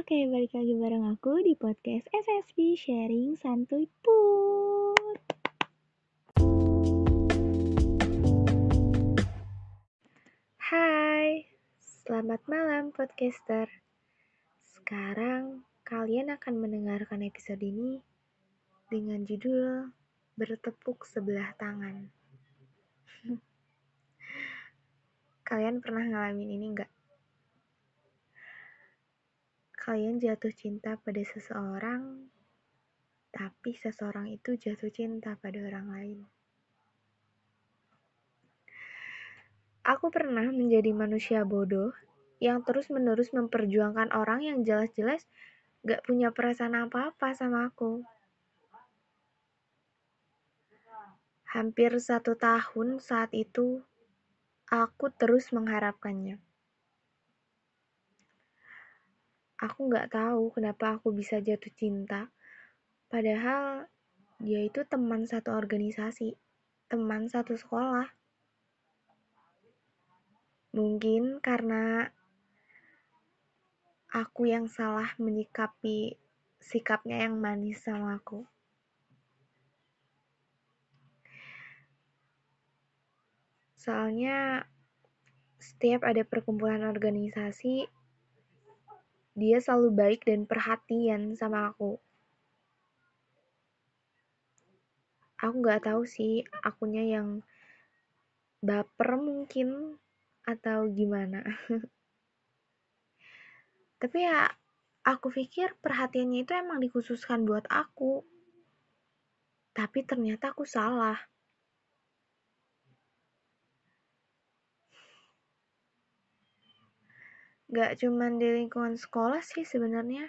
Oke, balik lagi bareng aku di podcast SSB Sharing Santuy Put. Hai, selamat malam podcaster. Sekarang kalian akan mendengarkan episode ini dengan judul Bertepuk Sebelah Tangan. kalian pernah ngalamin ini nggak? Kalian jatuh cinta pada seseorang, tapi seseorang itu jatuh cinta pada orang lain. Aku pernah menjadi manusia bodoh yang terus-menerus memperjuangkan orang yang jelas-jelas gak punya perasaan apa-apa sama aku. Hampir satu tahun saat itu, aku terus mengharapkannya. Aku nggak tahu kenapa aku bisa jatuh cinta, padahal dia itu teman satu organisasi, teman satu sekolah. Mungkin karena aku yang salah menyikapi sikapnya yang manis sama aku. Soalnya setiap ada perkumpulan organisasi, dia selalu baik dan perhatian sama aku. Aku nggak tahu sih akunya yang baper mungkin atau gimana. Tapi ya aku pikir perhatiannya itu emang dikhususkan buat aku. Tapi ternyata aku salah. Gak cuman di lingkungan sekolah sih sebenarnya.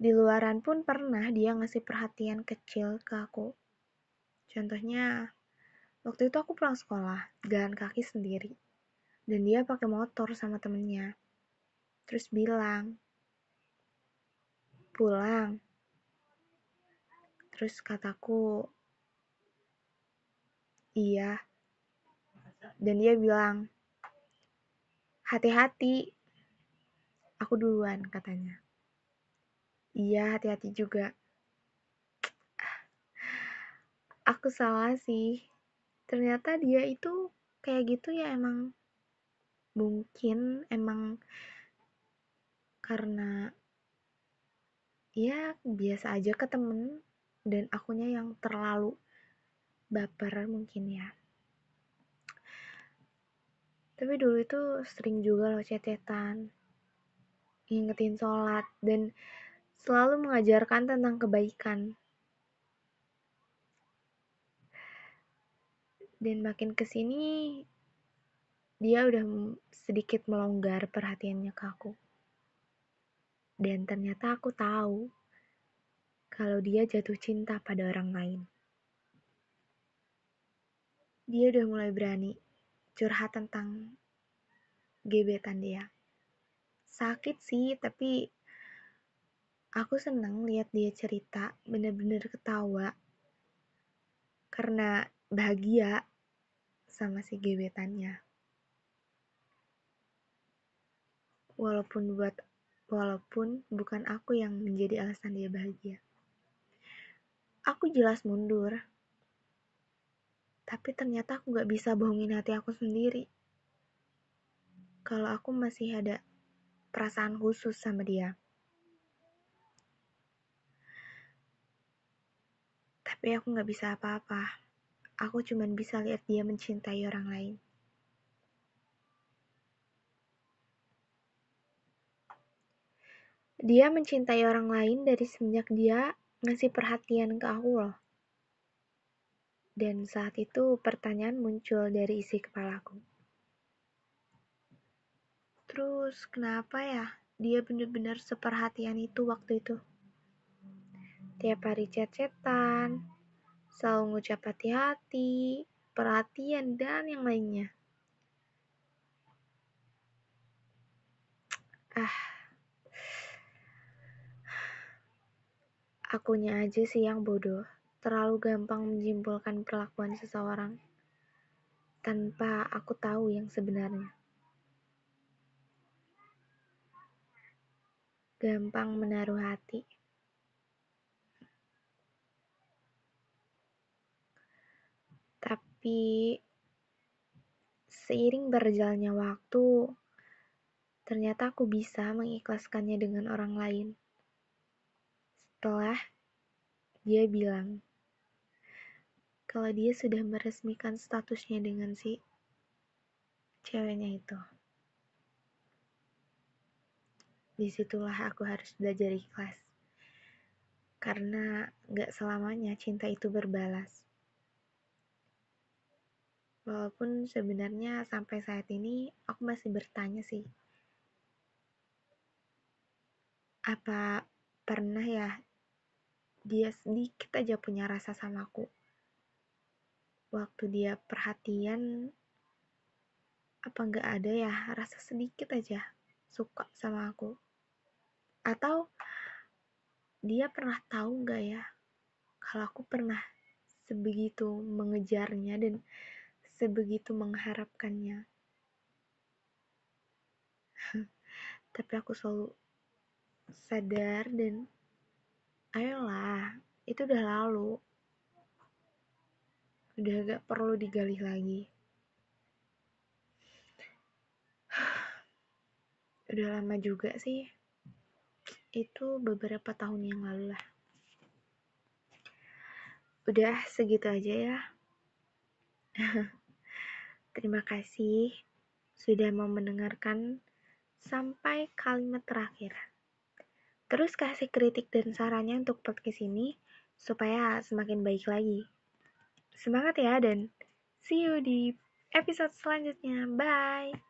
Di luaran pun pernah dia ngasih perhatian kecil ke aku. Contohnya, Waktu itu aku pulang sekolah, jalan kaki sendiri. Dan dia pakai motor sama temennya. Terus bilang, pulang. Terus kataku, iya. Dan dia bilang, hati-hati. Aku duluan, katanya. Iya, hati-hati juga. Aku salah sih ternyata dia itu kayak gitu ya emang mungkin emang karena ya biasa aja ke temen dan akunya yang terlalu baper mungkin ya tapi dulu itu sering juga loh cetetan ngingetin sholat dan selalu mengajarkan tentang kebaikan. Dan makin ke sini dia udah sedikit melonggar perhatiannya ke aku. Dan ternyata aku tahu kalau dia jatuh cinta pada orang lain. Dia udah mulai berani curhat tentang gebetan dia sakit sih tapi aku seneng lihat dia cerita bener-bener ketawa karena bahagia sama si gebetannya. Walaupun buat walaupun bukan aku yang menjadi alasan dia bahagia. Aku jelas mundur. Tapi ternyata aku gak bisa bohongin hati aku sendiri. Kalau aku masih ada perasaan khusus sama dia. Tapi aku gak bisa apa-apa aku cuma bisa lihat dia mencintai orang lain. Dia mencintai orang lain dari semenjak dia ngasih perhatian ke aku loh. Dan saat itu pertanyaan muncul dari isi kepalaku. Terus kenapa ya dia benar-benar seperhatian itu waktu itu? Tiap hari chat-chatan, selalu mengucap hati-hati, perhatian, dan yang lainnya. Ah, akunya aja sih yang bodoh, terlalu gampang menyimpulkan perlakuan seseorang tanpa aku tahu yang sebenarnya. gampang menaruh hati. Tapi seiring berjalannya waktu, ternyata aku bisa mengikhlaskannya dengan orang lain. Setelah dia bilang kalau dia sudah meresmikan statusnya dengan si ceweknya itu. di situlah aku harus belajar ikhlas. Karena gak selamanya cinta itu berbalas. Walaupun sebenarnya sampai saat ini aku masih bertanya sih. Apa pernah ya dia sedikit aja punya rasa sama aku? Waktu dia perhatian, apa gak ada ya rasa sedikit aja suka sama aku? Atau dia pernah tahu nggak ya kalau aku pernah sebegitu mengejarnya dan sebegitu mengharapkannya. Tapi aku selalu sadar dan ayolah, itu udah lalu. Udah gak perlu digali lagi. Udah lama juga sih itu beberapa tahun yang lalu lah. Udah segitu aja ya. Terima kasih sudah mau mendengarkan sampai kalimat terakhir. Terus kasih kritik dan sarannya untuk podcast ini supaya semakin baik lagi. Semangat ya dan see you di episode selanjutnya. Bye.